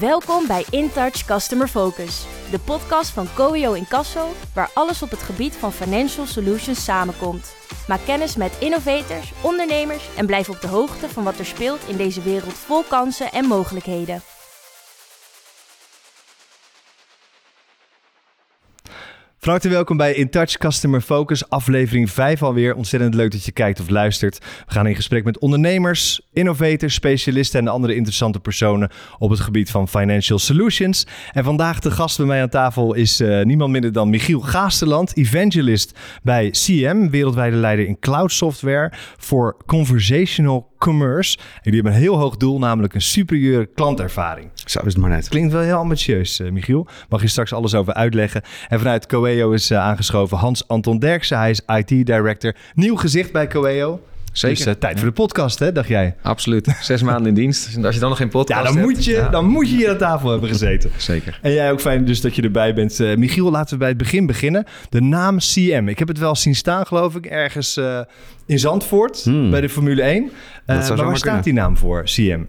Welkom bij InTouch Customer Focus, de podcast van Coeo Incasso, waar alles op het gebied van financial solutions samenkomt. Maak kennis met innovators, ondernemers en blijf op de hoogte van wat er speelt in deze wereld vol kansen en mogelijkheden. Van harte welkom bij In Touch Customer Focus, aflevering 5 alweer. Ontzettend leuk dat je kijkt of luistert. We gaan in gesprek met ondernemers, innovators, specialisten en andere interessante personen op het gebied van financial solutions. En vandaag de gast bij mij aan tafel is uh, niemand minder dan Michiel Gaasterland, evangelist bij CM, wereldwijde leider in cloud software voor conversational commerce. En die hebben een heel hoog doel, namelijk een superieure klantervaring. Zo is het maar net. Klinkt wel heel ambitieus, uh, Michiel. Mag je straks alles over uitleggen. En vanuit Coeo is uh, aangeschoven Hans-Anton Derksen. Hij is IT-director. Nieuw gezicht bij Coeo. Zeker. Dus uh, tijd voor de podcast, hè, dacht jij? Absoluut. Zes maanden in dienst. Als je dan nog geen podcast ja, dan hebt, moet je, ja. dan moet je hier aan tafel hebben gezeten. Zeker. En jij ook fijn dus dat je erbij bent. Uh, Michiel, laten we bij het begin beginnen. De naam CM. Ik heb het wel zien staan, geloof ik, ergens uh, in Zandvoort Hmm. bij de Formule 1. maar waar staat die naam voor, CM?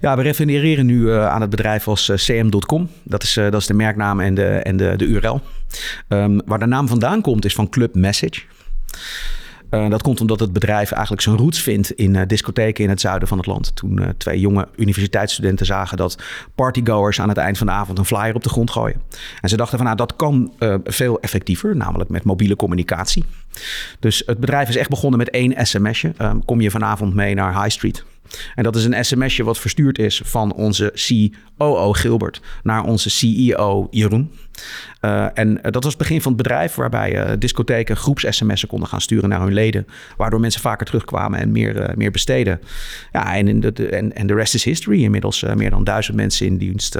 Ja, we refereren nu uh, aan het bedrijf als uh, cm.com. Dat is, uh, dat is de merknaam en de, en de, de URL. Um, waar de naam vandaan komt is van Club Message. Dat komt omdat het bedrijf eigenlijk zijn roots vindt in discotheken in het zuiden van het land. Toen twee jonge universiteitsstudenten zagen dat partygoers aan het eind van de avond een flyer op de grond gooien. En ze dachten van nou dat kan veel effectiever, namelijk met mobiele communicatie. Dus het bedrijf is echt begonnen met één sms'je. Um, kom je vanavond mee naar High Street? En dat is een sms'je wat verstuurd is van onze COO Gilbert naar onze CEO Jeroen. Uh, en dat was het begin van het bedrijf waarbij uh, discotheken groeps-sms'en konden gaan sturen naar hun leden. Waardoor mensen vaker terugkwamen en meer, meer besteden. Ja, en, de, en de rest is history. Inmiddels meer dan duizend mensen in dienst,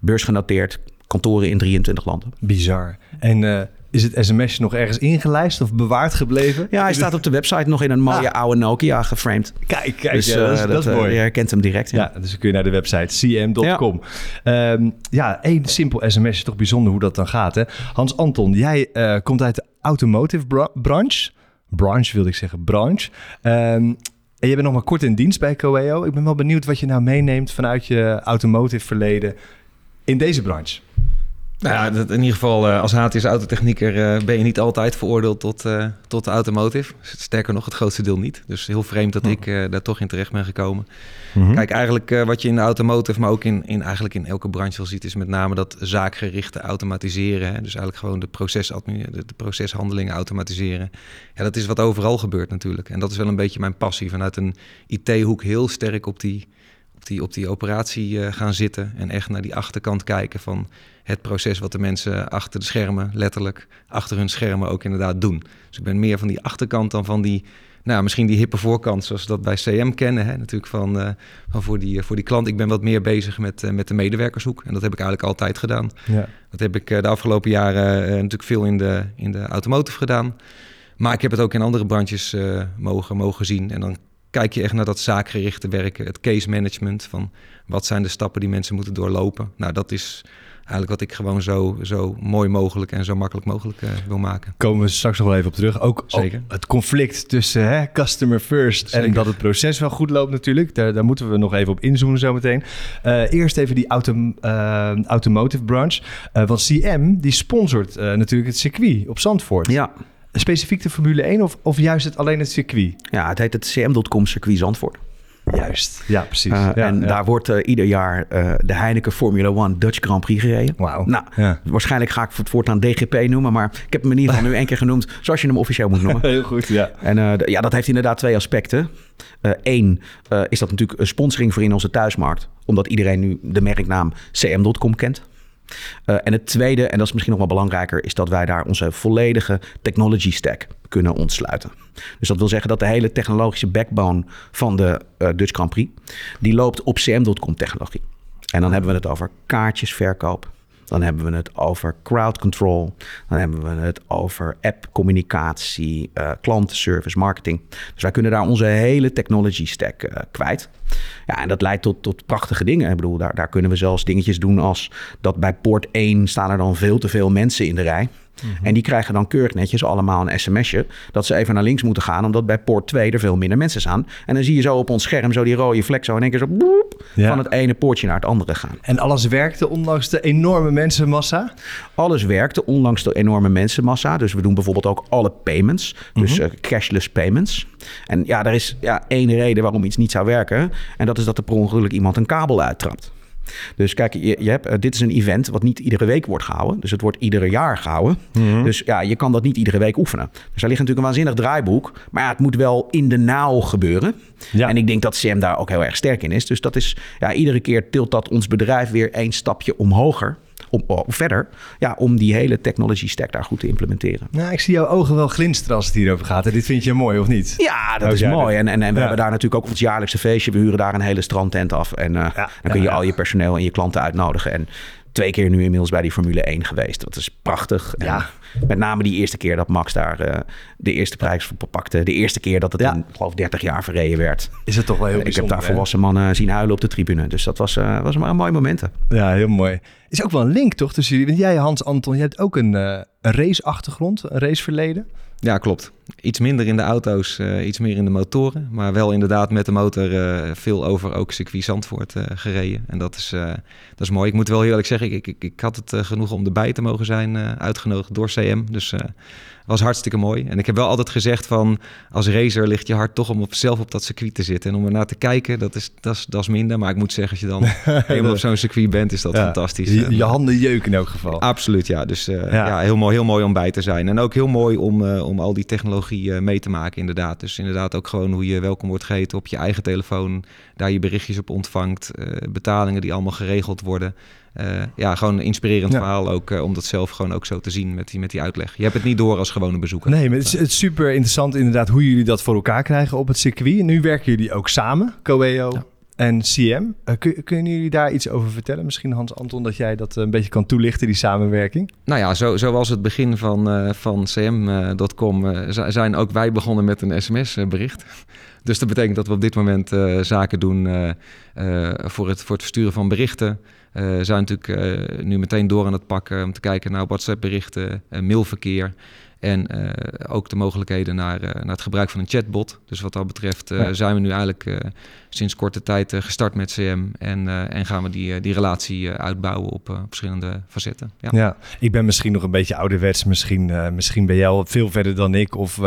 beursgenoteerd, kantoren in 23 landen. Bizar. En is het sms nog ergens ingelijst of bewaard gebleven? Ja, hij staat op de website nog in een mooie ah. oude Nokia geframed. Kijk, kijk, dus, ja, dat, is, dat, dat is mooi. Je herkent hem direct. Ja. ja, dus dan kun je naar de website cm.com. Ja, um, ja één simpel sms is toch bijzonder hoe dat dan gaat. Hè? Hans Anton, jij uh, komt uit de automotive bra branche. Branche wilde ik zeggen, branche. Um, en je bent nog maar kort in dienst bij Coeo. Ik ben wel benieuwd wat je nou meeneemt vanuit je automotive verleden in deze branche. Nou ja, dat in ieder geval uh, als HTS autotechnieker uh, ben je niet altijd veroordeeld tot, uh, tot de automotive. Sterker nog, het grootste deel niet. Dus heel vreemd dat ik daar toch in terecht ben gekomen. Mm -hmm. Kijk, eigenlijk wat je in de automotive, maar ook in, in, eigenlijk in elke branche wel ziet... is met name dat zaakgerichte automatiseren. Hè? Dus eigenlijk gewoon de, proces, de, de proceshandelingen automatiseren. Ja, dat is wat overal gebeurt natuurlijk. En dat is wel een beetje mijn passie. Vanuit een IT-hoek heel sterk op die op die, op die operatie uh, gaan zitten en echt naar die achterkant kijken van het proces wat de mensen achter de schermen, letterlijk achter hun schermen ook inderdaad doen. Dus ik ben meer van die achterkant dan van die, nou misschien die hippe voorkant zoals we dat bij CM kennen, hè? natuurlijk van, uh, van voor, die, voor die klant. Ik ben wat meer bezig met, uh, met de medewerkershoek en dat heb ik eigenlijk altijd gedaan. Ja. Dat heb ik de afgelopen jaren natuurlijk veel in de, in de automotive gedaan. Maar ik heb het ook in andere branches mogen, mogen zien en dan kijk je echt naar dat zaakgerichte werken, het case management van wat zijn de stappen die mensen moeten doorlopen. Nou, dat is eigenlijk wat ik gewoon zo, zo mooi mogelijk en zo makkelijk mogelijk uh, wil maken. Komen we straks nog wel even op terug. Ook, Zeker. het conflict tussen hè, customer first Zeker. en dat het proces wel goed loopt natuurlijk. Daar, daar moeten we nog even op inzoomen zo meteen. Uh, eerst even die auto, uh, automotive branch. Want CM die sponsort natuurlijk het circuit op Zandvoort. Ja. Specifiek de Formule 1 of, of juist het, alleen het circuit? Ja, het heet het cm.com circuit Zandvoort. Juist, ja precies. Uh, ja, en ja. daar wordt uh, ieder jaar uh, de Heineken Formula 1 Dutch Grand Prix gereden. Wauw. Nou, ja. waarschijnlijk ga ik het voortaan DGP noemen, maar ik heb hem in ieder geval nu één keer genoemd zoals je hem officieel moet noemen. Heel goed, ja. En ja, dat heeft inderdaad twee aspecten. Eén is dat natuurlijk een sponsoring voor in onze thuismarkt, omdat iedereen nu de merknaam cm.com kent. Uh, en het tweede, en dat is misschien nog wel belangrijker, is dat wij daar onze volledige technology stack kunnen ontsluiten. Dus dat wil zeggen dat de hele technologische backbone van de uh, Dutch Grand Prix, die loopt op cm.com technologie. En dan hebben we het over kaartjesverkoop. Dan hebben we het over crowd control. Dan hebben we het over app-communicatie, uh, klantenservice, marketing. Dus wij kunnen daar onze hele technology stack uh, kwijt. Ja, en dat leidt tot, tot prachtige dingen. Ik bedoel, daar, daar kunnen we zelfs dingetjes doen als dat bij poort 1 staan er dan veel te veel mensen in de rij. Mhm. En die krijgen dan keurig netjes allemaal een sms'je dat ze even naar links moeten gaan, omdat bij poort 2 er veel minder mensen staan. En dan zie je zo op ons scherm zo die rode vlek zo in één keer zo boep, van het ene poortje naar het andere gaan. En alles werkte ondanks de enorme mensenmassa? Alles werkte ondanks de enorme mensenmassa. Dus we doen bijvoorbeeld ook alle payments, dus mhm. eh, cashless payments. En ja, er is ja, één reden waarom iets niet zou werken. En dat is dat er per ongeluk iemand een kabel uittrapt. Dus kijk, je, je hebt, eh, dit is een event wat niet iedere week wordt gehouden. Dus het wordt iedere jaar gehouden. Mhm. Dus ja, je kan dat niet iedere week oefenen. Dus daar ligt natuurlijk een waanzinnig draaiboek. Maar ja, het moet wel in de nauw gebeuren. Ja. En ik denk dat CM daar ook heel erg sterk in is. Dus dat is, ja, iedere keer tilt dat ons bedrijf weer één stapje omhoger om, oh, verder, ja, om die hele technology stack daar goed te implementeren. Nou, ik zie jouw ogen wel glinsteren als het hierover gaat. En dit vind je mooi, of niet? Ja, dat is mooi. En, en, en we hebben daar natuurlijk ook ons jaarlijkse feestje. We huren daar een hele strandtent af. En uh, dan kun je al je personeel en je klanten uitnodigen. En twee keer nu inmiddels bij die Formule 1 geweest. Dat is prachtig. Ja. met name die eerste keer dat Max daar uh, de eerste prijs voor pakte. De eerste keer dat het in, geloof 30 jaar verreden werd. Is het toch wel heel Ik heb daar volwassen mannen zien huilen op de tribune. Dus dat was, uh, was maar een mooi moment. Ja, heel mooi. Is ook wel een link toch tussen jullie? Want jij, Hans Anton, je hebt ook een, uh, een raceachtergrond, een raceverleden. Ja, klopt. Iets minder in de auto's, uh, iets meer in de motoren. Maar wel inderdaad met de motor uh, veel over ook circuit Zandvoort uh, gereden. En dat is, dat is mooi. Ik moet wel eerlijk zeggen, ik, ik, ik had het genoeg om erbij te mogen zijn uitgenodigd door CM. Dus was hartstikke mooi. En ik heb wel altijd gezegd van als racer ligt je hart toch om op, zelf op dat circuit te zitten. En om er naar te kijken, dat is, dat, is, dat is minder. Maar ik moet zeggen, als je dan helemaal op zo'n circuit bent, is dat fantastisch. Je, je, handen jeuken in elk geval. Absoluut, ja. Dus uh, ja. ja. heel, mooi, heel mooi om bij te zijn. En ook heel mooi om, uh, om al die technologie uh, mee te maken, inderdaad. Dus inderdaad ook gewoon hoe je welkom wordt geheten op je eigen telefoon. Daar je berichtjes op ontvangt. betalingen die allemaal geregeld worden. Uh, ja, gewoon een inspirerend verhaal ook uh, om dat zelf gewoon ook zo te zien met die, met die uitleg. Je hebt het niet door als gewone bezoeker. Nee, maar het is, het is super interessant inderdaad hoe jullie dat voor elkaar krijgen op het circuit. Nu werken jullie ook samen, Coeo en CM. Uh, eh, kun, kunnen jullie daar iets over vertellen? Misschien Hans Anton, dat jij dat een beetje kan toelichten, die samenwerking? Nou ja, zo, het begin van, van cm.com zijn ook wij begonnen met een sms-bericht. Dus dat betekent dat we op dit moment zaken doen voor, het, voor het versturen van berichten... Uh, zijn natuurlijk uh, nu meteen door aan het pakken om te kijken naar WhatsApp-berichten, uh, mailverkeer. En ook de mogelijkheden naar, naar het gebruik van een chatbot. Dus wat dat betreft zijn we nu eigenlijk sinds korte tijd gestart met CM. En, en gaan we die, die relatie uitbouwen op verschillende facetten. Ja. ja. ik ben misschien nog een beetje ouderwets. Misschien, misschien ben jij al veel verder dan ik. Of,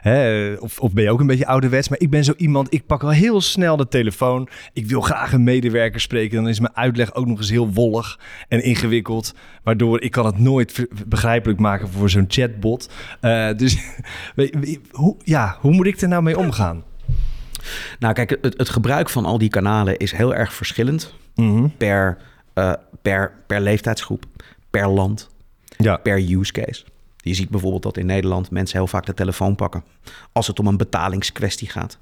hè, of, of ben je ook een beetje ouderwets. Maar ik ben zo iemand, ik pak al heel snel de telefoon. Ik wil graag een medewerker spreken. Dan is mijn uitleg ook nog eens heel wollig en ingewikkeld. Waardoor ik kan het nooit begrijpelijk maken voor zo'n chatbot. Uh, dus hoe, ja, hoe moet ik er nou mee omgaan? Nou, kijk, het, het gebruik van al die kanalen is heel erg verschillend mhm. per, uh, per, per leeftijdsgroep, per land, ja. per use case. Je ziet bijvoorbeeld dat in Nederland mensen heel vaak de telefoon pakken als het om een betalingskwestie gaat.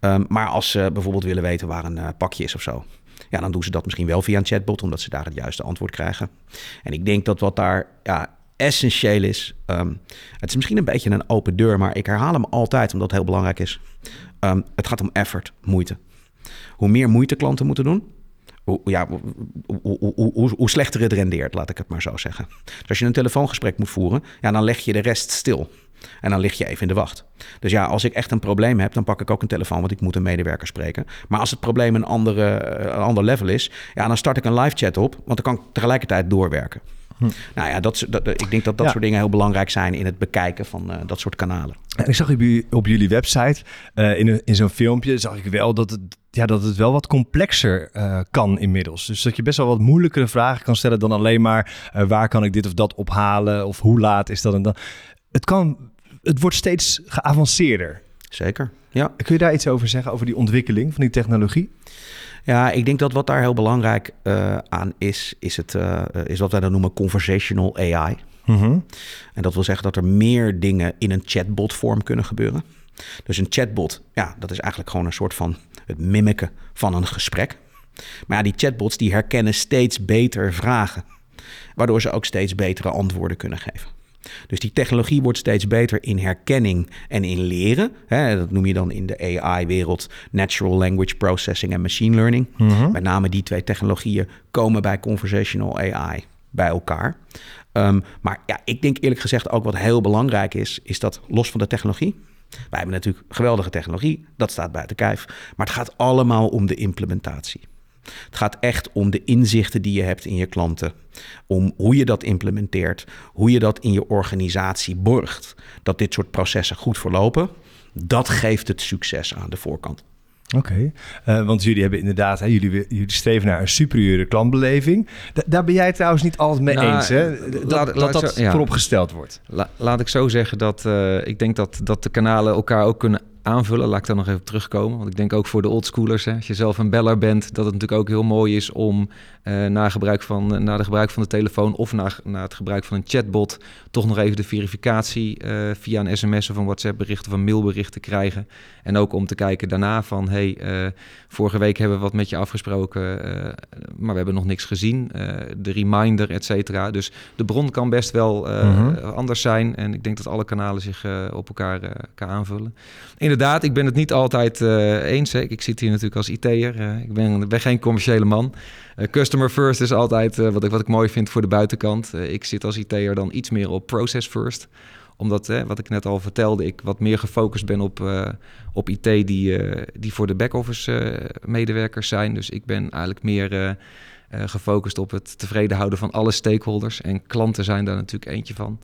Um, maar als ze bijvoorbeeld willen weten waar een uh, pakje is of zo, ja, dan doen ze dat misschien wel via een chatbot, omdat ze daar het juiste antwoord krijgen. En ik denk dat wat daar ja, essentieel is, ehm, het is misschien een beetje een open deur, maar ik herhaal hem altijd omdat het heel belangrijk is. Ehm, het gaat om effort, moeite. Hoe meer moeite klanten moeten doen, hoe, ja, slechter het rendeert, laat ik het maar zo zeggen. Dus als je een telefoongesprek moet voeren, ja, dan leg je de rest stil. En dan lig je even in de wacht. Dus ja, als ik echt een probleem heb, dan pak ik ook een telefoon, want ik moet een medewerker spreken. Maar als het probleem een, andere, een ander level is, ja, dan start ik een live chat op, want dan kan ik tegelijkertijd doorwerken. Hm. Nou ja, dat, dat, ik denk dat dat soort dingen heel belangrijk zijn in het bekijken van uh, dat soort kanalen. En ik zag op, op jullie website, uh, in, in zo'n filmpje, zag ik wel dat het, ja, dat het wel wat complexer uh, kan inmiddels. Dus dat je best wel wat moeilijkere vragen kan stellen dan alleen maar waar kan ik dit of dat ophalen of hoe laat is dat en dan. Het kan het wordt steeds geavanceerder. Zeker, ja. Kun je daar iets over zeggen, over die ontwikkeling van die technologie? Ja, ik denk dat wat daar heel belangrijk uh, aan is, is, het, uh, is wat wij dan noemen conversational AI. Mm -hmm. En dat wil zeggen dat er meer dingen in een chatbot-vorm kunnen gebeuren. Dus een chatbot, ja, dat is eigenlijk gewoon een soort van het mimiken van een gesprek. Maar ja, die chatbots die herkennen steeds beter vragen, waardoor ze ook steeds betere antwoorden kunnen geven. Dus die technologie wordt steeds beter in herkenning en in leren. Hè, dat noem je dan in de AI-wereld Natural Language Processing en Machine Learning. Met name die twee technologieën komen bij conversational AI bij elkaar. Ehm, maar ja, ik denk eerlijk gezegd ook wat heel belangrijk is, is dat los van de technologie. Wij hebben natuurlijk geweldige technologie, dat staat buiten kijf. Maar het gaat allemaal om de implementatie. Het gaat echt om de inzichten die je hebt in je klanten. Om hoe je dat implementeert. Hoe je dat in je organisatie borgt. Dat dit soort processen goed verlopen. Dat geeft het succes aan de voorkant. Oké, eh, want jullie hebben inderdaad, hè, jullie, jullie streven naar een superieure klantbeleving. daar ben jij trouwens niet altijd mee nou, eens, hè? Dat laat, dat, dat zo, vooropgesteld wordt. laat ik zo zeggen dat uh, ik denk dat, dat de kanalen elkaar ook kunnen aanvullen. Laat ik daar nog even terugkomen. Want ik denk ook voor de oldschoolers, hè, als je zelf een beller bent, dat het natuurlijk ook heel mooi is om uh, na, gebruik van, na de gebruik van de telefoon of na, na het gebruik van een chatbot toch nog even de verificatie uh, via een sms of een WhatsApp bericht of een mailbericht te krijgen. En ook om te kijken daarna van, hey, uh, vorige week hebben we wat met je afgesproken, maar we hebben nog niks gezien. de reminder, et cetera. Dus de bron kan best wel mm anders zijn. En ik denk dat alle kanalen zich op elkaar, elkaar aanvullen. Inderdaad, ik ben het niet altijd eens. Hè. Ik zit hier natuurlijk als IT'er. ik ben, geen commerciële man. Uh, customer first is altijd uh, wat, ik, wat ik mooi vind voor de buitenkant. Uh, ik zit als IT'er dan iets meer op process first. Omdat, wat ik net al vertelde, ik wat meer gefocust ben op, op IT die, die voor de back-office medewerkers zijn. Dus ik ben eigenlijk meer gefocust op het tevreden houden van alle stakeholders. En klanten zijn daar natuurlijk eentje van.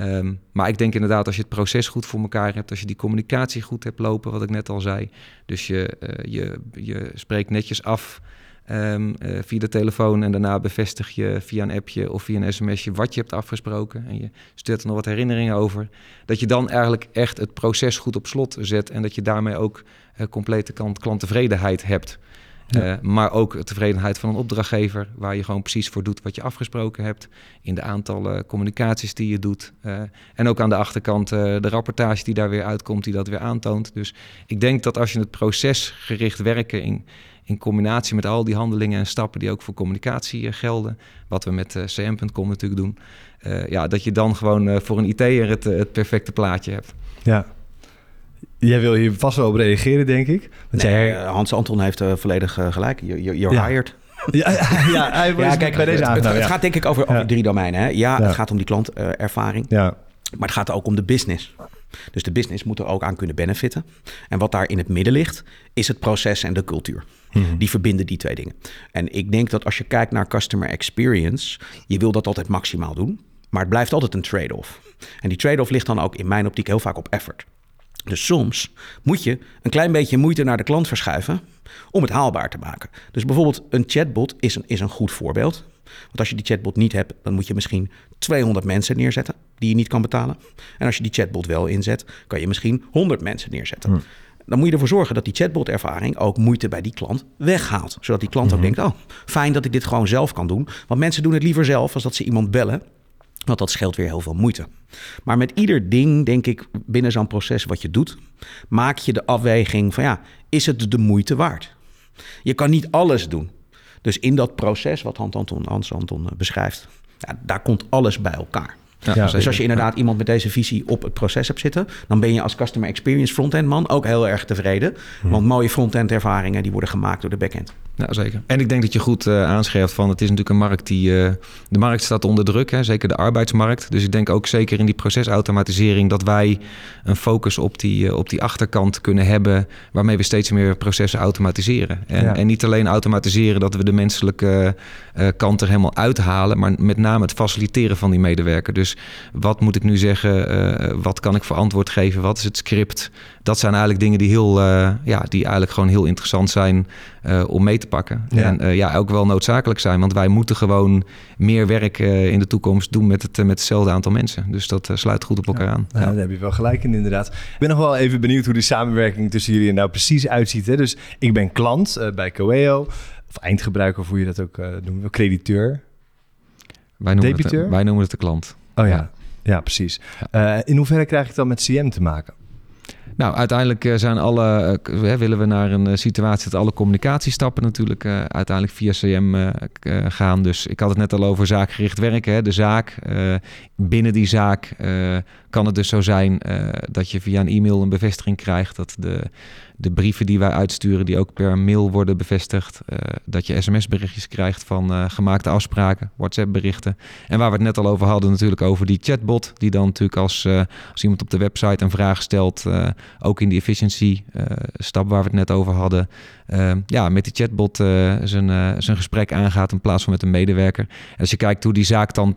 Um, maar ik denk inderdaad, als je het proces goed voor elkaar hebt, als je die communicatie goed hebt lopen, wat ik net al zei. Dus je, je, je spreekt netjes af Um, uh, via de telefoon en daarna bevestig je via een appje of via een sms'je wat je hebt afgesproken. En je stuurt er nog wat herinneringen over. Dat je dan eigenlijk echt het proces goed op slot zet en dat je daarmee ook uh, complete klant, klanttevredenheid hebt. Ja. Uh, maar ook tevredenheid van een opdrachtgever, waar je gewoon precies voor doet wat je afgesproken hebt. In de aantallen communicaties die je doet. Uh, en ook aan de achterkant uh, de rapportage die daar weer uitkomt, die dat weer aantoont. Dus ik denk dat als je het procesgericht werken in, in combinatie met al die handelingen en stappen die ook voor communicatie gelden, wat we met cm.com natuurlijk doen, ja, dat je dan gewoon voor een IT'er het, het perfecte plaatje hebt. Ja. Jij wil hier vast wel op reageren, denk ik. Want nee, jij... Hans Anton heeft volledig gelijk. You're, you're ja. hired. Ja, ja, hij ja kijk, bij deze het, het, gaat denk ik over, over drie domeinen. Hè? Ja, het gaat om die klantervaring. ja. Maar het gaat ook om de business. Dus de business moet er ook aan kunnen benefitten. En wat daar in het midden ligt, is het proces en de cultuur. Mhm. Die verbinden die twee dingen. En ik denk dat als je kijkt naar customer experience, je wil dat altijd maximaal doen. Maar het blijft altijd een trade-off. En die trade-off ligt dan ook in mijn optiek heel vaak op effort. Dus soms moet je een klein beetje moeite naar de klant verschuiven om het haalbaar te maken. Dus bijvoorbeeld een chatbot is een, is een goed voorbeeld. Want als je die chatbot niet hebt, dan moet je misschien 200 mensen neerzetten die je niet kan betalen. En als je die chatbot wel inzet, kan je misschien 100 mensen neerzetten. Hmm. Dan moet je ervoor zorgen dat die chatbot-ervaring ook moeite bij die klant weghaalt. Zodat die klant ook hmm. denkt: oh, fijn dat ik dit gewoon zelf kan doen. Want mensen doen het liever zelf als dat ze iemand bellen. Want dat scheelt weer heel veel moeite. Maar met ieder ding, denk ik, binnen zo'n proces wat je doet, maak je de afweging van ja, is het de moeite waard? Je kan niet alles doen. Dus in dat proces wat Hans Anton, Hans Anton eh, beschrijft, ja, daar komt alles bij elkaar. Ja, dus als je inderdaad iemand met deze visie op het proces hebt zitten, dan ben je als customer experience frontend man ook heel erg tevreden. Hmm. Want mooie frontend ervaringen die worden gemaakt door de backend. Ja, zeker. En ik denk dat je goed uh, aanscherpt van het is natuurlijk een markt die. Uh, de markt staat onder druk, hè, zeker de arbeidsmarkt. Dus ik denk ook zeker in die procesautomatisering dat wij een focus op die, uh, op die achterkant kunnen hebben. Waarmee we steeds meer processen automatiseren. En, ja. en niet alleen automatiseren dat we de menselijke kant er helemaal uithalen, maar met name het faciliteren van die medewerker. Dus wat moet ik nu zeggen? wat kan ik voor antwoord geven? Wat is het script? Dat zijn eigenlijk dingen die, heel, ja, die eigenlijk gewoon heel interessant zijn om mee te pakken. Ja. En uh, ja, ook wel noodzakelijk zijn. Want wij moeten gewoon meer werk uh, in de toekomst doen met, het, uh, met hetzelfde aantal mensen. Dus dat sluit goed op elkaar ja. aan. Ja, daar heb je wel gelijk in, inderdaad. Ik ben nog wel even benieuwd hoe de samenwerking tussen jullie er nou precies uitziet. Hè? Dus ik ben klant bij Coeo. Of eindgebruiker, of hoe je dat ook noemt. Crediteur. Wij noemen, Debiteur? Het, wij noemen het de klant. Oh ja, ja, precies. in hoeverre krijg ik dan met CM te maken? Nou, uiteindelijk zijn alle, willen we naar een situatie dat alle communicatiestappen natuurlijk uiteindelijk via CM gaan. Dus ik had het net al over zaakgericht werken. Hè. De zaak, binnen die zaak kan het dus zo zijn dat je via een e-mail een bevestiging krijgt dat de de brieven die wij uitsturen, die ook per mail worden bevestigd. Uh, dat je sms-berichtjes krijgt van uh, gemaakte afspraken, WhatsApp-berichten. En waar we het net al over hadden, natuurlijk over die chatbot. Die dan natuurlijk als, als iemand op de website een vraag stelt, ook in die efficiency-stap waar we het net over hadden. ja, met die chatbot zijn, zijn gesprek aangaat in plaats van met een medewerker. En als je kijkt hoe die zaak dan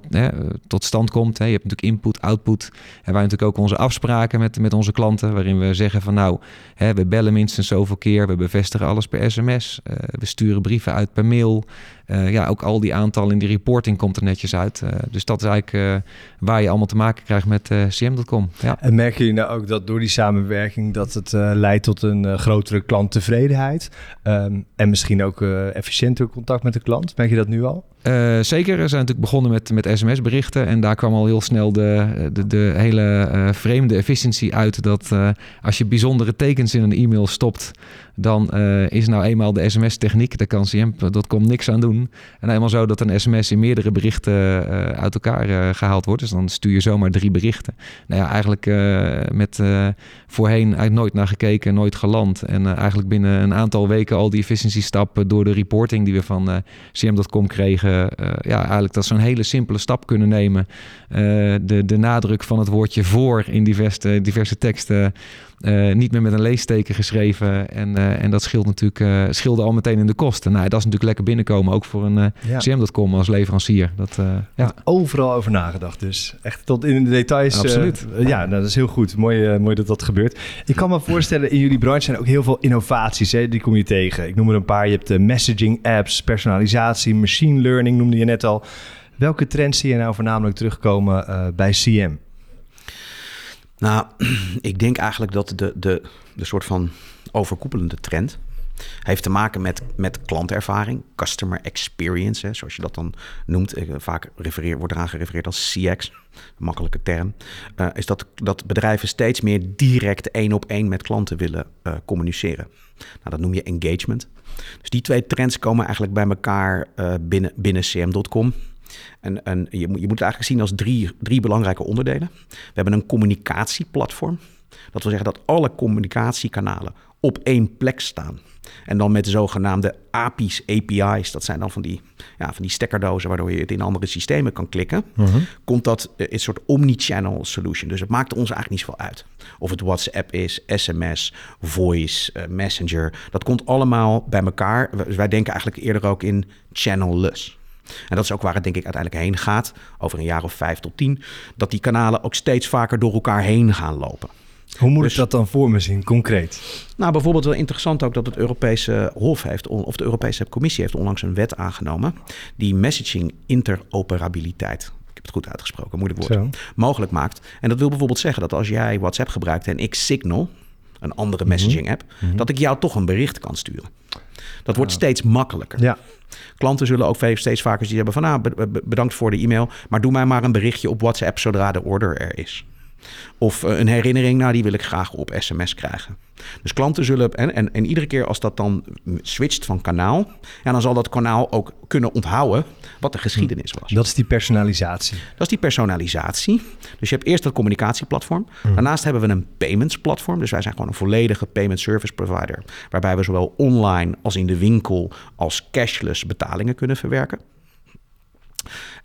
tot stand komt. Hè, je hebt natuurlijk input, output. En wij natuurlijk ook onze afspraken met, met onze klanten, waarin we zeggen van nou, hè, we bellen minstens zoveel keer. We bevestigen alles per sms. Eh, we sturen brieven uit per mail. Uh, ja, ook al die aantallen in die reporting komt er netjes uit. Uh, dus dat is eigenlijk waar je allemaal te maken krijgt met cm.com. Ja. En merken jullie nou ook dat door die samenwerking dat het leidt tot een grotere klanttevredenheid? Um, en misschien ook efficiënter contact met de klant? Merk je dat nu al? Uh, zeker, we zijn natuurlijk begonnen met, met sms-berichten. En daar kwam al heel snel de, de, de hele uh, vreemde efficiëntie uit. Dat uh, als je bijzondere tekens in een e-mail stopt, dan is nou eenmaal de sms-techniek, daar kan CM.com niks aan doen. En eenmaal zo dat een sms in meerdere berichten uit elkaar gehaald wordt. Dus dan stuur je zomaar drie berichten. Nou ja, eigenlijk met voorheen eigenlijk nooit naar gekeken, nooit geland. En eigenlijk binnen een aantal weken al die efficiëntiestappen door de reporting die we van CM.com kregen. Ja, eigenlijk dat zo'n hele simpele stap kunnen nemen. de, de nadruk van het woordje voor in diverse, diverse teksten uh, niet meer met een leesteken geschreven. En, uh, en dat scheelt natuurlijk, uh, scheelde al meteen in de kosten. Nou, dat is natuurlijk lekker binnenkomen, ook voor een ja. CM.com als leverancier. Dat, ja. Overal over nagedacht dus. Echt tot in de details. Absoluut. ja, nou, dat is heel goed. Mooi, mooi dat dat gebeurt. Ik kan me voorstellen, in jullie branche zijn ook heel veel innovaties. Hè? Die kom je tegen. Ik noem er een paar. Je hebt de messaging apps, personalisatie, machine learning noemde je net al. Welke trends zie je nou voornamelijk terugkomen bij CM? Nou, ik denk eigenlijk dat de, de, de soort van overkoepelende trend heeft te maken met, met klantervaring, customer experience, hè, zoals je dat dan noemt. Vaak refereer, wordt eraan gerefereerd als CX, makkelijke term. Uh, is dat, dat bedrijven steeds meer direct één op één met klanten willen uh, communiceren. Nou, dat noem je engagement. Dus die twee trends komen eigenlijk bij elkaar binnen, binnen cm.com. En, en je, moet, je moet het eigenlijk zien als drie, drie belangrijke onderdelen. We hebben een communicatieplatform. Dat wil zeggen dat alle communicatiekanalen op één plek staan. En dan met de zogenaamde API's, API's, dat zijn dan van die, ja, van die stekkerdozen waardoor je het in andere systemen kan klikken. Uh-huh. Komt dat uh, een soort omnichannel solution. Dus het maakt ons eigenlijk niet zoveel uit. Of het WhatsApp is, SMS, voice, uh, messenger. Dat komt allemaal bij elkaar. Wij denken eigenlijk eerder ook in channelless. En dat is ook waar het denk ik uiteindelijk heen gaat, over een jaar of vijf tot tien, dat die kanalen ook steeds vaker door elkaar heen gaan lopen. Hoe moet dus, ik dat dan voor me zien, concreet? Nou, bijvoorbeeld wel interessant ook dat het Europese Hof heeft, of de Europese Commissie heeft onlangs een wet aangenomen die messaging interoperabiliteit ik heb het goed uitgesproken, moeilijk woord, mogelijk maakt. En dat wil bijvoorbeeld zeggen dat als jij WhatsApp gebruikt en ik Signal, een andere mhm. messaging app, mhm. dat ik jou toch een bericht kan sturen. Dat wordt steeds makkelijker. Ja. Klanten zullen ook steeds vaker die hebben van... Ah, bedankt voor de e-mail, maar doe mij maar een berichtje op WhatsApp zodra de order er is. Of eh, een herinnering, nou die wil ik graag op sms krijgen. Dus klanten zullen, en, en, en iedere keer als dat dan switcht van kanaal, ja, dan zal dat kanaal ook kunnen onthouden wat de geschiedenis was. Dat is die personalisatie. Dat is die personalisatie. Dus je hebt eerst dat communicatieplatform. Daarnaast hebben we een payments platform. Dus wij zijn gewoon een volledige payment service provider. Waarbij we zowel online als in de winkel als cashless betalingen kunnen verwerken.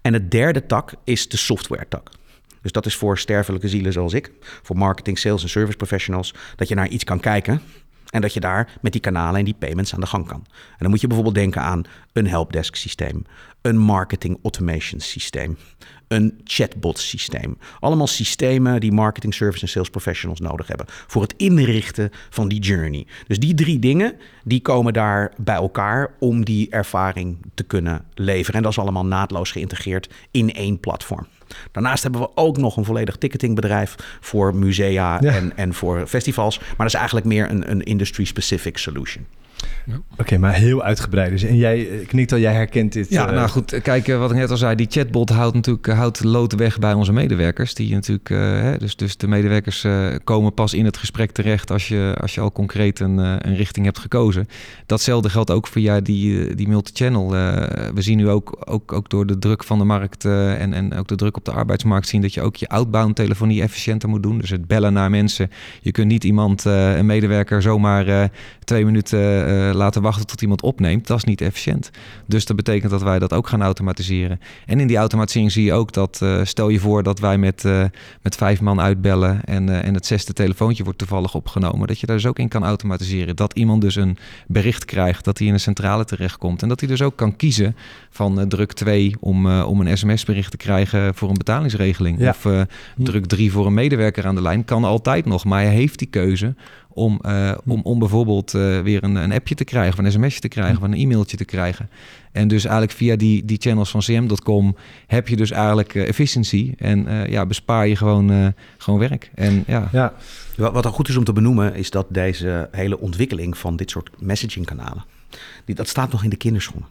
En het derde tak is de software tak. Dus dat is voor sterfelijke zielen zoals ik, voor marketing, sales en service professionals, dat je naar iets kan kijken en dat je daar met die kanalen en die payments aan de gang kan. En dan moet je bijvoorbeeld denken aan een helpdesk systeem, een marketing automation systeem, een chatbot systeem. Allemaal systemen die marketing, service en sales professionals nodig hebben voor het inrichten van die journey. Dus die drie dingen die komen daar bij elkaar om die ervaring te kunnen leveren. En dat is allemaal naadloos geïntegreerd in één platform. Daarnaast hebben we ook nog een volledig ticketingbedrijf voor musea en, en voor festivals. Maar dat is eigenlijk meer een, een industry-specific solution. Oké, maar heel uitgebreid. Dus, en jij eh, knikt al, jij herkent dit. Ja, uh... nou goed, kijk, wat ik net al zei, die chatbot houdt natuurlijk houdt lood weg bij onze medewerkers. Die natuurlijk, uh, hè, dus, dus de medewerkers uh, komen pas in het gesprek terecht als je, als je al concreet een, een richting hebt gekozen. Datzelfde geldt ook via die, die multichannel. we zien nu ook, ook, ook door de druk van de markt en, en ook de druk op de arbeidsmarkt zien dat je ook je outbound telefonie efficiënter moet doen. Dus het bellen naar mensen. Je kunt niet iemand, een medewerker, zomaar twee minuten laten wachten tot iemand opneemt. Dat is niet efficiënt. Dus dat betekent dat wij dat ook gaan automatiseren. En in die automatisering zie je ook dat, uh, stel je voor dat wij met, uh, met vijf man uitbellen en, en het zesde telefoontje wordt toevallig opgenomen. Dat je daar dus ook in kan automatiseren. Dat iemand dus een bericht krijgt, dat hij in een centrale terechtkomt. En dat hij dus ook kan kiezen van druk 2 om, om een sms-bericht te krijgen voor een betalingsregeling. Ja. Of druk 3 voor een medewerker aan de lijn. Kan altijd nog, maar hij heeft die keuze om, uh, om, om bijvoorbeeld uh, weer een, een appje te krijgen, of een sms'je te krijgen, of een e-mailtje te krijgen. En dus eigenlijk via die, die channels van cm.com heb je dus eigenlijk uh, efficiëntie en ja, bespaar je gewoon, gewoon werk. En, ja. Ja. Wat, wat dan goed is om te benoemen, is dat deze hele ontwikkeling van dit soort messagingkanalen, die, dat staat nog in de kinderschoenen.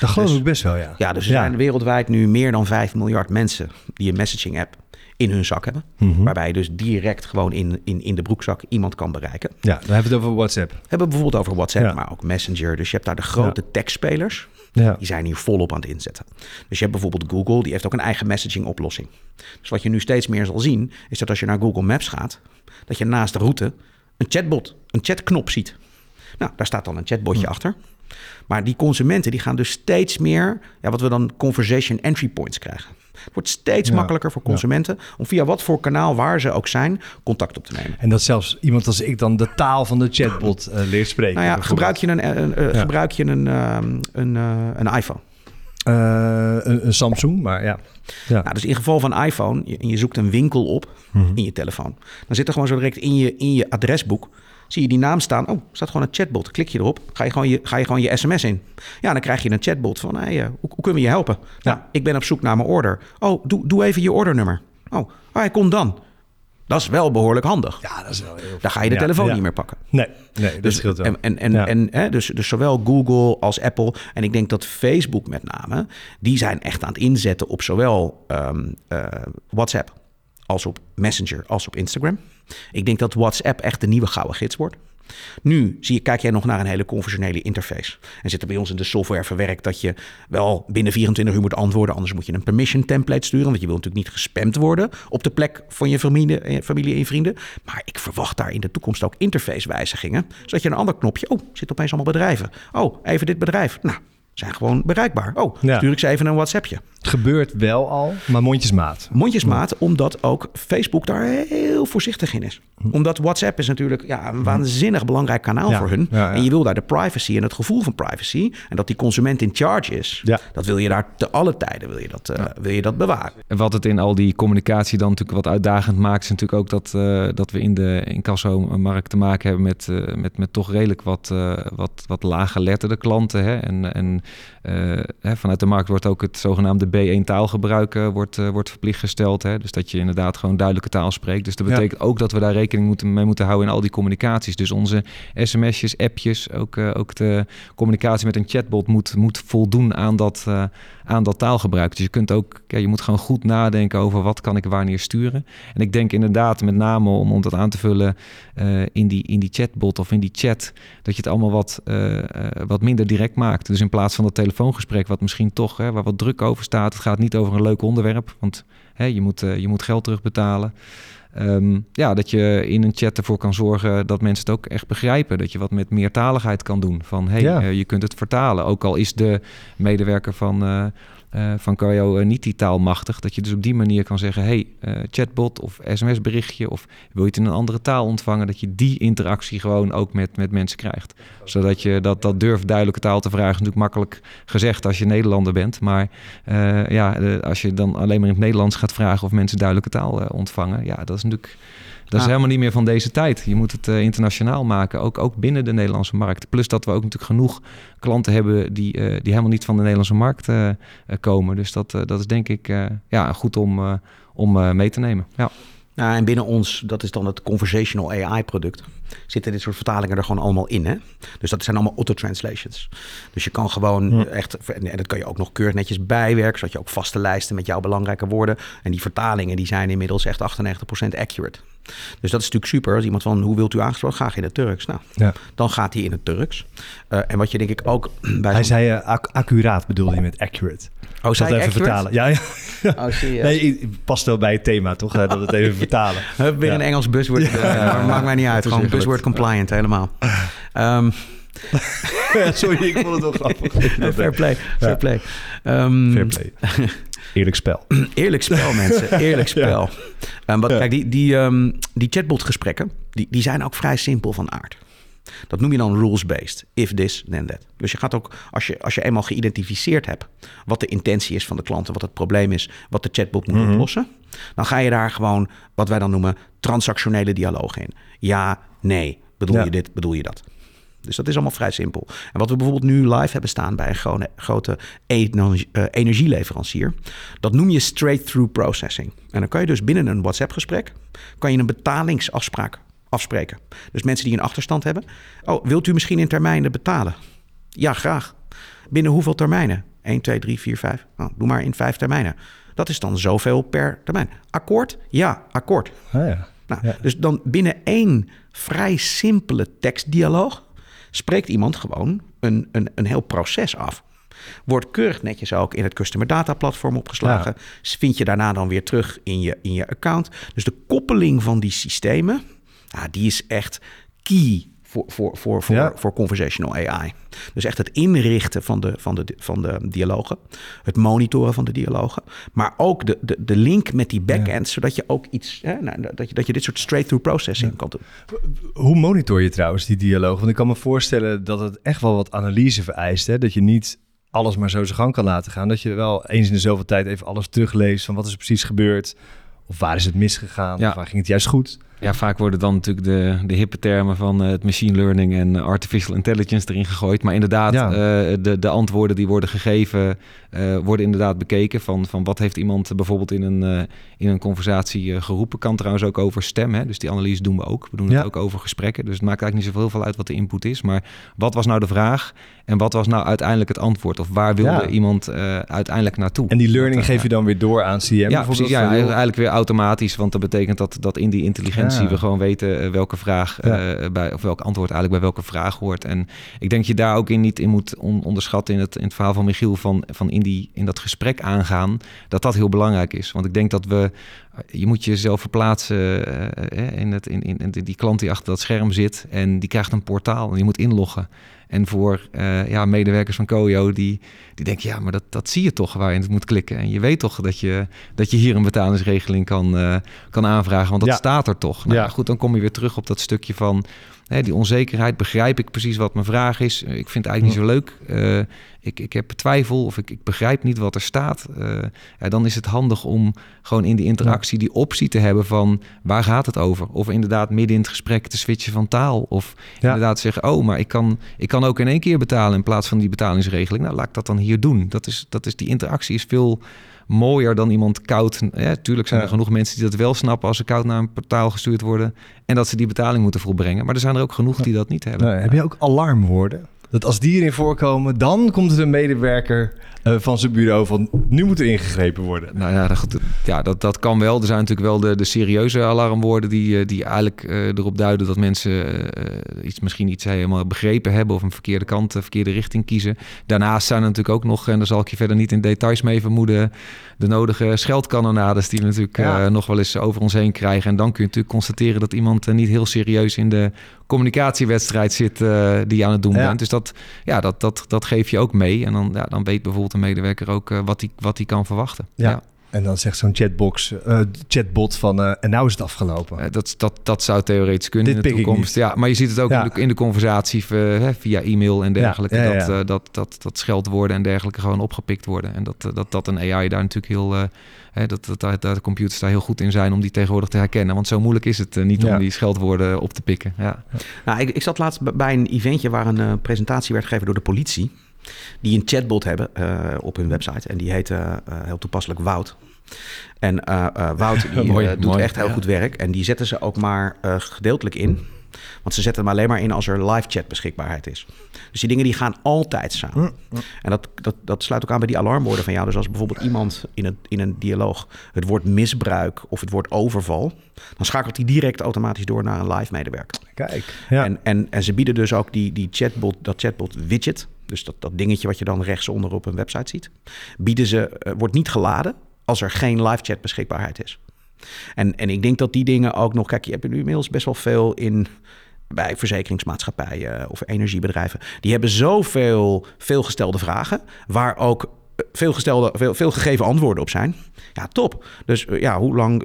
Dat geloof dus, ik best wel, ja. Ja, dus er ja. zijn wereldwijd nu meer dan 5 miljard mensen die een messaging app in hun zak hebben. Mm-hmm. Waarbij je dus direct gewoon in, in, in de broekzak iemand kan bereiken. Ja, dan hebben we het over WhatsApp. We hebben bijvoorbeeld over WhatsApp, ja. maar ook Messenger. Dus je hebt daar de grote ja. tekstspelers. Ja. Die zijn hier volop aan het inzetten. Dus je hebt bijvoorbeeld Google, die heeft ook een eigen messaging oplossing. Dus wat je nu steeds meer zal zien, is dat als je naar Google Maps gaat, dat je naast de route een chatbot, een chatknop ziet. Nou, daar staat dan een chatbotje Hm. achter. Maar die consumenten die gaan dus steeds meer, ja, wat we dan conversation entry points krijgen. Het wordt steeds Ja, makkelijker voor consumenten om via wat voor kanaal waar ze ook zijn, contact op te nemen. En dat zelfs iemand als ik dan de taal van de chatbot eh, leert spreken. Nou ja, gebruik je een, een, een- gebruik je een, ehm, een, eh, een iPhone? Eh, een, een Samsung, maar ja. ja. Nou, dus in geval van iPhone, je, en je zoekt een winkel op Mhm. in je telefoon. Dan zit er gewoon zo direct in je, in je adresboek, zie je die naam staan. Oh, staat gewoon een chatbot. Klik je erop, ga je gewoon je, ga je, gewoon je sms in. Ja, dan krijg je een chatbot van, hey, eh, hoe, hoe kunnen we je helpen? Ja. Nou, ik ben op zoek naar mijn order. Oh, doe, doe even je ordernummer. Oh, oh, hij komt dan. Dat is wel behoorlijk handig. ja, dat is wel heel Dan ga je de telefoon ja. niet meer pakken. Nee, nee dat Dus, scheelt wel. en, en, en, Ja. en hè, dus, dus zowel Google als Apple. En ik denk dat Facebook met name. Die zijn echt aan het inzetten op zowel ehm, eh, WhatsApp. als op Messenger. als op Instagram. Ik denk dat WhatsApp echt de nieuwe gouden gids wordt. Nu zie je, kijk jij nog naar een hele conventionele interface. En zit er bij ons in de software verwerkt dat je wel binnen 24 uur moet antwoorden. Anders moet je een permission template sturen. Want je wil natuurlijk niet gespamd worden op de plek van je familie, eh, familie en je vrienden. Maar ik verwacht daar in de toekomst ook interfacewijzigingen. Zodat je een ander knopje. Oh, zit opeens allemaal bedrijven. Oh, even dit bedrijf. Nou, zijn gewoon bereikbaar. Oh, Ja. stuur ik ze even een WhatsAppje. Het gebeurt wel al, maar mondjesmaat. Mondjesmaat, omdat ook Facebook daar heel voorzichtig in is. Omdat WhatsApp is natuurlijk ja, een waanzinnig belangrijk kanaal Ja, voor hun. ja, ja. En je wil daar de privacy en het gevoel van privacy... en dat die consument in charge is... Ja. dat wil je daar te alle tijden wil je dat, eh, wil je dat bewaren. En wat het in al die communicatie dan natuurlijk wat uitdagend maakt, is natuurlijk ook dat, eh, dat we in de incasso-markt te maken hebben met, eh, met, met toch redelijk wat, eh, wat, wat laaggeletterde klanten. Hè? En, en eh, hè, vanuit de markt wordt ook het zogenaamde B1 taalgebruik eh, wordt, eh, wordt verplicht gesteld. Hè? Dus dat je inderdaad gewoon duidelijke taal spreekt. Dus dat Ja. betekent ook dat we daar rekening moeten, mee moeten houden in al die communicaties. Dus onze sms'jes, appjes, ook, eh, ook de communicatie met een chatbot moet, moet voldoen aan dat, aan dat taalgebruik. Dus je kunt ook, ja, je moet gewoon goed nadenken over wat kan ik wanneer sturen. En ik denk inderdaad met name om, om dat aan te vullen in, die, in die chatbot of in die chat, dat je het allemaal wat, wat minder direct maakt. Dus in plaats van dat telefoongesprek, wat misschien toch, hè, waar wat druk over staat, het gaat niet over een leuk onderwerp, want hè, je, moet, eh, je moet geld terugbetalen. Ehm, ja, dat je in een chat ervoor kan zorgen dat mensen het ook echt begrijpen. Dat je wat met meertaligheid kan doen. Van hey, Ja. eh, je kunt het vertalen. Ook al is de medewerker van, eh van Kajo niet die taalmachtig. Dat je dus op die manier kan zeggen: hey, chatbot of sms-berichtje. Of wil je het in een andere taal ontvangen? Dat je die interactie gewoon ook met, met mensen krijgt. Zodat je dat, dat durft duidelijke taal te vragen. Is natuurlijk makkelijk gezegd als je Nederlander bent. Maar eh, ja, eh, als je dan alleen maar in het Nederlands gaat vragen of mensen duidelijke taal eh, ontvangen. Ja, dat is natuurlijk. Dat is Ah. helemaal niet meer van deze tijd. Je moet het internationaal maken, ook, ook binnen de Nederlandse markt. Plus dat we ook natuurlijk genoeg klanten hebben die, die helemaal niet van de Nederlandse markt komen. Dus dat, dat is denk ik ja, goed om, om mee te nemen. Ja. Nou, en binnen ons, dat is dan het conversational AI-product, zitten dit soort vertalingen er gewoon allemaal in. Hè? Dus dat zijn allemaal auto-translations. Dus je kan gewoon echt, en dat kan je ook nog keurig netjes bijwerken, zodat je ook vaste lijsten met jouw belangrijke woorden. En die vertalingen die zijn inmiddels echt 98% accurate. Dus dat is natuurlijk super. Als iemand van, hoe wilt u aangesproken? Graag in het Turks. Nou, Ja. dan gaat hij in het Turks. Eh, en wat je denk ik ook bij... Hij zei eh, ac- accuraat bedoelde je met accurate. oh, ik even accurate? vertalen. Ja, ja. Oh? Nee, past wel bij het thema, toch? Eh, Dat het even vertalen. Hup, weer Ja. een Engels buzzword. maar maakt mij niet uit. Gewoon buzzword compliant, helemaal. Ehm, Ja, Sorry, ik vond het wel grappig. fair play, fair Ja. play. Ehm, Fair play. Eerlijk spel. Eerlijk spel, mensen. Eerlijk spel. Ehm, wat, Ja. Kijk, die, die, ehm, die chatbot-gesprekken, die, die zijn ook vrij simpel van aard. Dat noem je dan rules-based. If this, then that. Dus je gaat ook, als je, als je eenmaal geïdentificeerd hebt wat de intentie is van de klant en wat het probleem is, wat de chatbot moet oplossen, dan ga je daar gewoon wat wij dan noemen transactionele dialoog in. Ja, nee. Bedoel Ja. je dit, bedoel je dat? Dus dat is allemaal vrij simpel. En wat we bijvoorbeeld nu live hebben staan bij een grote, eh, energieleverancier, dat noem je straight-through processing. En dan kan je dus binnen een WhatsApp-gesprek kan je een betalingsafspraak afspreken. Dus mensen die een achterstand hebben. Oh, wilt u misschien in termijnen betalen? Ja, graag. Binnen hoeveel termijnen? 1, 2, 3, 4, 5. Nou, doe maar in vijf termijnen. Dat is dan zoveel per termijn. Akkoord? Ja, akkoord. Ah, ja. Nou, Ja. Dus dan binnen één vrij simpele tekstdialoog spreekt iemand gewoon een, een, een heel proces af. Wordt keurig netjes ook in het Customer Data Platform opgeslagen. Vind je daarna dan weer terug in je, in je account. Dus de koppeling van die systemen, ja, die is echt key voor, voor, voor, voor, Ja. voor conversational AI. Dus echt het inrichten van de, van de, van de dialogen. Het monitoren van de dialogen. Maar ook de, de, de link met die backend. Zodat je ook iets, hè, nou, dat, je, dat je dit soort straight-through processing kan doen. Hoe monitor je trouwens die dialoog? Want ik kan me voorstellen dat het echt wel wat analyse vereist. Hè? Dat je niet alles maar zo zijn gang kan laten gaan. Dat je wel eens in de zoveel tijd even alles terugleest van wat is er precies gebeurd. Of waar is het misgegaan? Of waar ging het juist goed? Ja, vaak worden dan natuurlijk de, de hippe termen van eh, het machine learning en eh, artificial intelligence erin gegooid. Maar inderdaad, Ja. eh, de, de antwoorden die worden gegeven, worden inderdaad bekeken. Van, van wat heeft iemand bijvoorbeeld in een, in een conversatie geroepen. Kan trouwens ook over stem. Hè? Dus die analyse doen we ook. We doen Ja. het ook over gesprekken. Dus het maakt eigenlijk niet zoveel uit wat de input is. Maar wat was nou de vraag? En wat was nou uiteindelijk het antwoord? Of waar wilde Ja. iemand uiteindelijk naartoe? En die learning geef je dan weer door aan CM ja, bijvoorbeeld? precies. Ja, eigenlijk weer automatisch. Want dat betekent dat, dat in die intelligentie Ja. we gewoon weten eh, welke vraag eh, bij, of welk antwoord eigenlijk bij welke vraag hoort. En ik denk dat je daar ook in niet in moet on- onderschatten in het, in het verhaal van Michiel van, van in, die, in dat gesprek aangaan. Dat dat heel belangrijk is. Want ik denk dat we, je moet jezelf verplaatsen eh, in, het, in, in, in die klant die achter dat scherm zit. En die krijgt een portaal en die moet inloggen. En voor ja, medewerkers van Koyo, die, die denken, ja, maar dat, dat zie je toch waar je het moet klikken. En je weet toch dat je, dat je hier een betalingsregeling kan, kan aanvragen, want dat Ja. staat er toch. Nou, Ja. Goed, dan kom je weer terug op dat stukje van hè, die onzekerheid. Begrijp ik precies wat mijn vraag is? Eh, Ik vind het eigenlijk niet zo leuk. Eh, ik, ik heb twijfel of ik, ik begrijp niet wat er staat. Eh, ja, dan is het handig om gewoon in die interactie die optie te hebben van waar gaat het over? Of inderdaad midden in het gesprek te switchen van taal. Of Ja. inderdaad zeggen, oh, maar ik kan, ik kan ook in één keer betalen in plaats van die betalingsregeling. Nou, laat ik dat dan hier doen. Dat is, dat is, die interactie is veel mooier dan iemand koud. Ja, tuurlijk zijn er Ja. genoeg mensen die dat wel snappen als ze koud naar een portaal gestuurd worden en dat ze die betaling moeten volbrengen. Maar er zijn er ook genoeg die dat niet hebben. Nou, heb je ook alarmwoorden? Dat als die erin voorkomen, dan komt er een medewerker eh, van zijn bureau van nu moet er ingegrepen worden. Nou ja, dat, ja dat, dat kan wel. Er zijn natuurlijk wel de, de serieuze alarmwoorden die, eh, die eigenlijk eh, erop duiden dat mensen iets, misschien iets helemaal begrepen hebben of een verkeerde kant, een verkeerde richting kiezen. Daarnaast zijn er natuurlijk ook nog, en daar zal ik je verder niet in details mee vermoeden, de nodige scheldkanonades die we natuurlijk Ja. nog wel eens over ons heen krijgen. En dan kun je natuurlijk constateren dat iemand niet heel serieus in de communicatiewedstrijd zit eh, die je aan het doen Ja. bent. Dus dat, ja, dat, dat, dat geef je ook mee. En dan, ja, dan weet bijvoorbeeld een medewerker ook eh, wat hij wat die kan verwachten. Ja. En dan zegt zo'n chatbox, eh, chatbot van eh, en nou is het afgelopen. Eh, dat, dat, dat zou theoretisch kunnen Dit in de pik ik toekomst. niet. Ja, maar je ziet het ook Ja. in, de, in de conversatie hè, via e-mail en dergelijke. Ja, ja, ja. Dat, dat, dat, dat scheldwoorden en dergelijke gewoon opgepikt worden. En dat, dat, dat een AI daar natuurlijk heel... eh, hè, dat, dat, dat, dat de computers daar heel goed in zijn om die tegenwoordig te herkennen. Want zo moeilijk is het niet Ja. om die scheldwoorden op te pikken. Ja. Nou, ik, ik zat laatst bij een eventje waar een presentatie werd gegeven door de politie. Die een chatbot hebben eh, op hun website. En die heet eh, eh, heel toepasselijk Wout. En Wout die, Mooi, doet mooi, echt heel ja. goed werk. En die zetten ze ook maar gedeeltelijk in. Want ze zetten hem alleen maar in als er live chat beschikbaarheid is. Dus die dingen die gaan altijd samen. En dat, dat, dat sluit ook aan bij die alarmborden van jou. Dus als bijvoorbeeld iemand in een, in een dialoog het woord misbruik of het woord overval, dan schakelt hij direct automatisch door naar een live medewerker. Kijk. Ja. En, en, en ze bieden dus ook die, die chatbot, dat chatbot widget. Dus dat, dat dingetje wat je dan rechtsonder op een website ziet. Bieden ze, uh, wordt niet geladen als er geen live chat beschikbaarheid is. En, en ik denk dat die dingen ook nog... Kijk, je hebt nu inmiddels best wel veel in bij verzekeringsmaatschappijen of energiebedrijven. Die hebben zoveel veelgestelde vragen, waar ook veel, gestelde, veel, veel gegeven antwoorden op zijn. Ja, top. Dus ja, hoe lang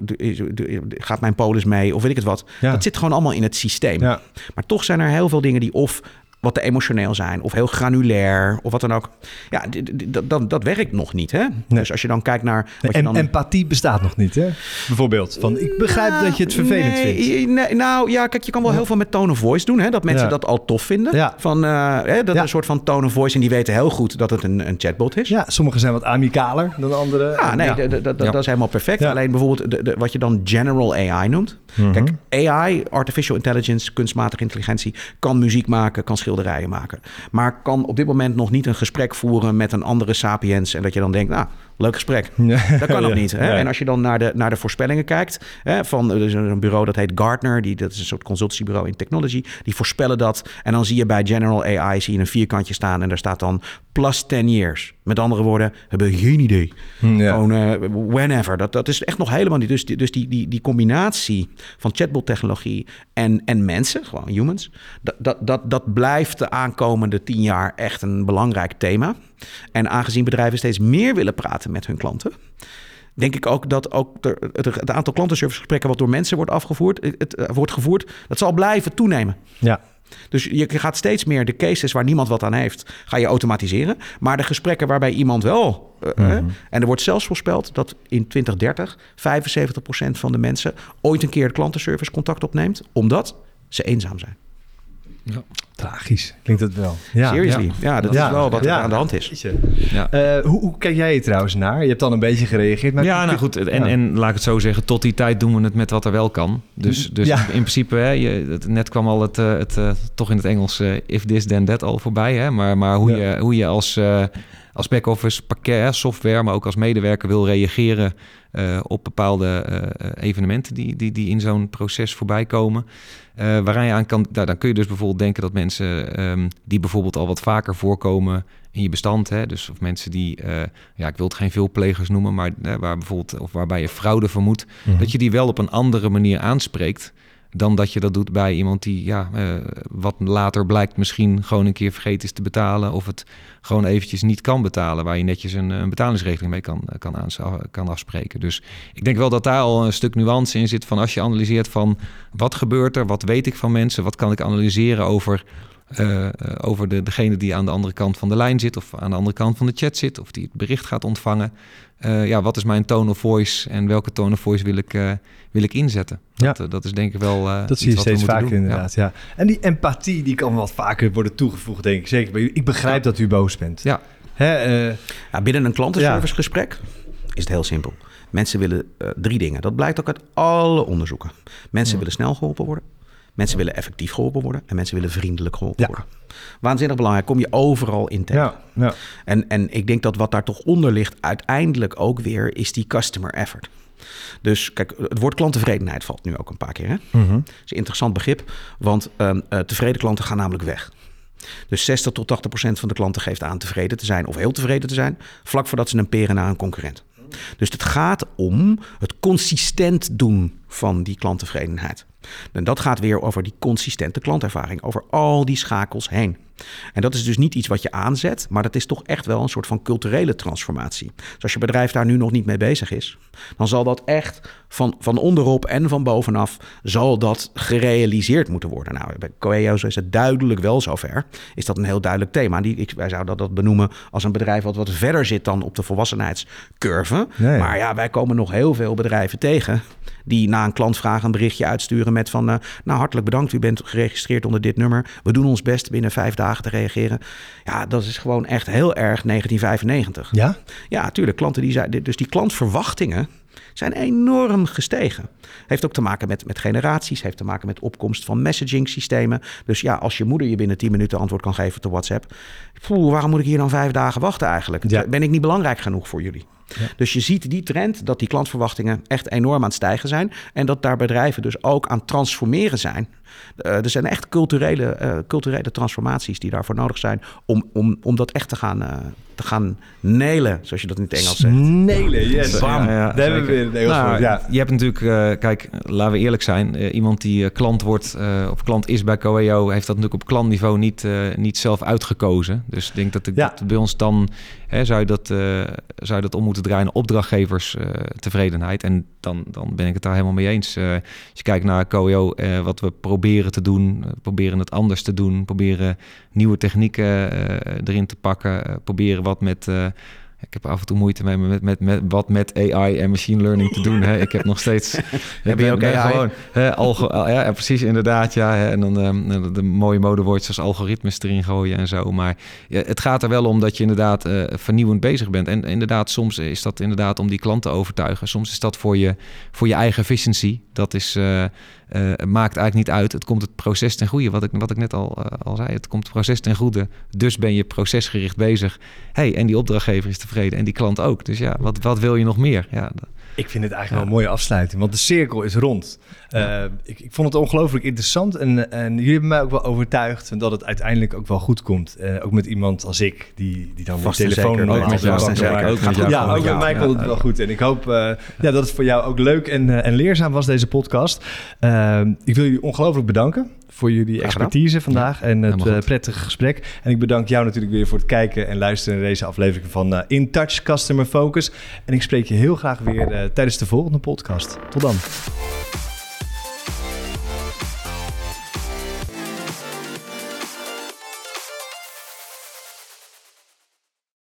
gaat mijn polis mee of weet ik het wat? Ja. Dat zit gewoon allemaal in het systeem. Ja. Maar toch zijn er heel veel dingen die of wat te emotioneel zijn of heel granulair of wat dan ook. Ja, dat, dat, dat werkt nog niet. Hè? Dus als je dan kijkt naar. Wat en je dan... empathie bestaat nog niet, hè? Bijvoorbeeld. Van, ik begrijp Nou, dat je het vervelend nee, vindt. Nee, nou ja, kijk, je kan wel heel veel met tone of voice doen. Hè? Dat mensen Ja. dat al tof vinden. Ja. Van, uh, hè, dat Ja. een soort van tone of voice. En die weten heel goed dat het een, een chatbot is. Ja, sommigen zijn wat amicaler dan andere. Ja, nee, dat is helemaal perfect. Alleen bijvoorbeeld de, de- wat je dan general AI noemt. Mhm. Kijk, AI, artificial intelligence, kunstmatige intelligentie, kan muziek maken, kan schilderijen maken. Maar kan op dit moment nog niet een gesprek voeren met een andere sapiens. En dat je dan denkt, nou, leuk gesprek. Ja. Dat kan nog Ja. niet. Hè? Ja. En als je dan naar de, naar de voorspellingen kijkt, hè, van er is een bureau dat heet Gartner, die, dat is een soort consultancybureau in technology, die voorspellen dat. En dan zie je bij General AI zie je een vierkantje staan en daar staat dan plus 10 years. Met andere woorden, hebben we geen idee. Ja. Gewoon eh, whenever. Dat, dat is echt nog helemaal niet. Dus, die, dus die, die, die combinatie van chatbot-technologie en, en mensen, gewoon humans, dat, dat, dat, dat blijft de aankomende tien jaar echt een belangrijk thema. En aangezien bedrijven steeds meer willen praten met hun klanten. Denk ik ook dat ook het, aantal klantenservicegesprekken wat door mensen wordt afgevoerd, het, het, eh, wordt gevoerd, dat zal blijven toenemen. Ja. Dus je gaat steeds meer de cases waar niemand wat aan heeft, ga je automatiseren. Maar de gesprekken waarbij iemand wel. eh, Mhm. hè, en er wordt zelfs voorspeld dat in 2030 75% van de mensen ooit een keer klantenservice contact opneemt, omdat ze eenzaam zijn. Tragisch, klinkt dat wel. Ja. Seriously. Ja, dat Ja. is wel wat er Ja. aan de hand is. Ja. Eh, hoe, hoe kijk jij er trouwens naar? Je hebt dan een beetje gereageerd. Maar ja, nou goed. En, Ja. en laat ik het zo zeggen, tot die tijd doen we het met wat er wel kan. Dus, dus Ja. in principe, hè, je, het, net kwam al het, eh, het eh, toch in het Engels, if this then that al voorbij. Hè? Maar, maar hoe, Ja. je, hoe je als, eh, als back-office pakket, software, maar ook als medewerker wil reageren eh, op bepaalde eh, evenementen die, die, die in zo'n proces voorbij komen. Eh, waaraan je aan kan, nou, dan kun je dus bijvoorbeeld denken dat mensen ehm, die bijvoorbeeld al wat vaker voorkomen in je bestand, hè, dus of mensen die, eh, ja, ik wil het geen veelplegers noemen, maar eh, waar bijvoorbeeld of waarbij je fraude vermoedt, Mhm. dat je die wel op een andere manier aanspreekt dan dat je dat doet bij iemand die, ja, eh, wat later blijkt misschien gewoon een keer vergeten is te betalen of het gewoon eventjes niet kan betalen, waar je netjes een, een betalingsregeling mee kan, kan, aans- kan afspreken. Dus ik denk wel dat daar al een stuk nuance in zit van als je analyseert van wat gebeurt er, wat weet ik van mensen, wat kan ik analyseren over, eh, eh, over de, degene die aan de andere kant van de lijn zit of aan de andere kant van de chat zit of die het bericht gaat ontvangen. Eh, ja, wat is mijn tone of voice en welke tone of voice wil ik, eh, wil ik inzetten? Dat, eh, dat is denk ik wel. eh, Dat zie je steeds vaker doen. inderdaad, ja. En die empathie die kan wat vaker worden toegevoegd, denk ik. Zeker bij u. Ik begrijp dat u boos bent. Ja. Hè, eh, Ja, binnen een klantenservicegesprek is het heel simpel. Mensen willen drie dingen. Dat blijkt ook uit alle onderzoeken. Mensen willen snel geholpen worden. Mensen willen effectief geholpen worden. En mensen willen vriendelijk geholpen Ja. worden. Waanzinnig belangrijk. Kom je overal in tegen. ja, ja. En, en ik denk dat wat daar toch onder ligt uiteindelijk ook weer is die customer effort. Dus kijk, het woord klanttevredenheid valt nu ook een paar keer. Hè? Mhm. Dat is een interessant begrip, want ehm, eh, tevreden klanten gaan namelijk weg. Dus 60 tot 80 procent van de klanten geeft aan tevreden te zijn of heel tevreden te zijn, vlak voordat ze een peren naar een concurrent. Dus het gaat om het consistent doen van die klanttevredenheid. En dat gaat weer over die consistente klantervaring, over al die schakels heen. En dat is dus niet iets wat je aanzet, maar dat is toch echt wel een soort van culturele transformatie. Dus als je bedrijf daar nu nog niet mee bezig is, dan zal dat echt van, van onderop en van bovenaf zal dat gerealiseerd moeten worden. Nou, bij Coeo is het duidelijk wel zover. Is dat een heel duidelijk thema. Die, ik, wij zouden dat benoemen als een bedrijf wat wat verder zit dan op de volwassenheidscurve. Nee. Maar ja, wij komen nog heel veel bedrijven tegen die na een klantvraag een berichtje uitsturen met van... eh, nou, hartelijk bedankt, u bent geregistreerd onder dit nummer. We doen ons best binnen vijf dagen te reageren. Ja, dat is gewoon echt heel erg 1995. Ja? Ja, tuurlijk. Klanten die zijn, dus die klantverwachtingen zijn enorm gestegen. Heeft ook te maken met, met generaties, heeft te maken met opkomst van messaging systemen. Dus ja, als je moeder je binnen 10 minuten antwoord kan geven op WhatsApp. Poeh, waarom moet ik hier dan vijf dagen wachten eigenlijk? Ja. Ben ik niet belangrijk genoeg voor jullie? Ja. Dus je ziet die trend dat die klantverwachtingen echt enorm aan het stijgen zijn. En dat daar bedrijven dus ook aan transformeren zijn. Uh, er zijn echt culturele, uh, culturele transformaties die daarvoor nodig zijn om, om, om dat echt te gaan, uh, te gaan nelen, zoals je dat in het Engels zegt. Nelen, yes. Bam. Ja, ja, Daar hebben we weer het Engels nou, voor. Ja. Je hebt natuurlijk, kijk, laten we eerlijk zijn. iemand die klant wordt of klant is bij Coeo, heeft dat natuurlijk op klantniveau niet, niet zelf uitgekozen. Dus ik denk dat, ik, Ja. dat bij ons dan hè, zou, je dat, zou je dat om moeten draaien naar opdrachtgevers tevredenheid. En dan, dan ben ik het daar helemaal mee eens. als je kijkt naar Coeo, wat we proberen te doen, proberen het anders te doen, proberen nieuwe technieken erin te pakken, proberen wat met. Ik heb af en toe moeite mee met, met, met wat met AI en machine learning te doen. Hè. Ik heb nog steeds. heb je ook AI? Gewoon, hè, algo, ja, precies, inderdaad. Ja, hè, en dan um, de mooie modewoordjes als algoritmes erin gooien en zo. Maar ja, het gaat er wel om dat je inderdaad uh, vernieuwend bezig bent. En inderdaad, soms is dat inderdaad om die klant te overtuigen. Soms is dat voor je, voor je eigen efficiency. Dat is. Uh, maakt eigenlijk niet uit. Het komt het proces ten goede. Wat ik, wat ik net al, uh, al zei. Het komt het proces ten goede. Dus ben je procesgericht bezig. Hey, en die opdrachtgever is tevreden. En die klant ook. Dus ja, wat, wat wil je nog meer? Ja. Ik vind het eigenlijk wel een mooie afsluiting, want de cirkel is rond. Uh, ik, ik, vond het ongelooflijk interessant en, en, jullie hebben mij ook wel overtuigd dat het uiteindelijk ook wel goed komt. Uh, ook met iemand als ik, die, die dan Vast de telefoon zeker, ook met jou, wakker zeker. maakt. Ook met jou, ja, ook met mij komt het wel goed. En ik hoop uh, ja, dat het voor jou ook leuk en, en leerzaam was, deze podcast. ik wil jullie ongelooflijk bedanken voor jullie expertise vandaag en het uh, prettige gesprek. En ik bedank jou natuurlijk weer voor het kijken en luisteren naar deze aflevering van uh, In Touch Customer Focus. En ik spreek je heel graag weer uh, tijdens de volgende podcast. Tot dan.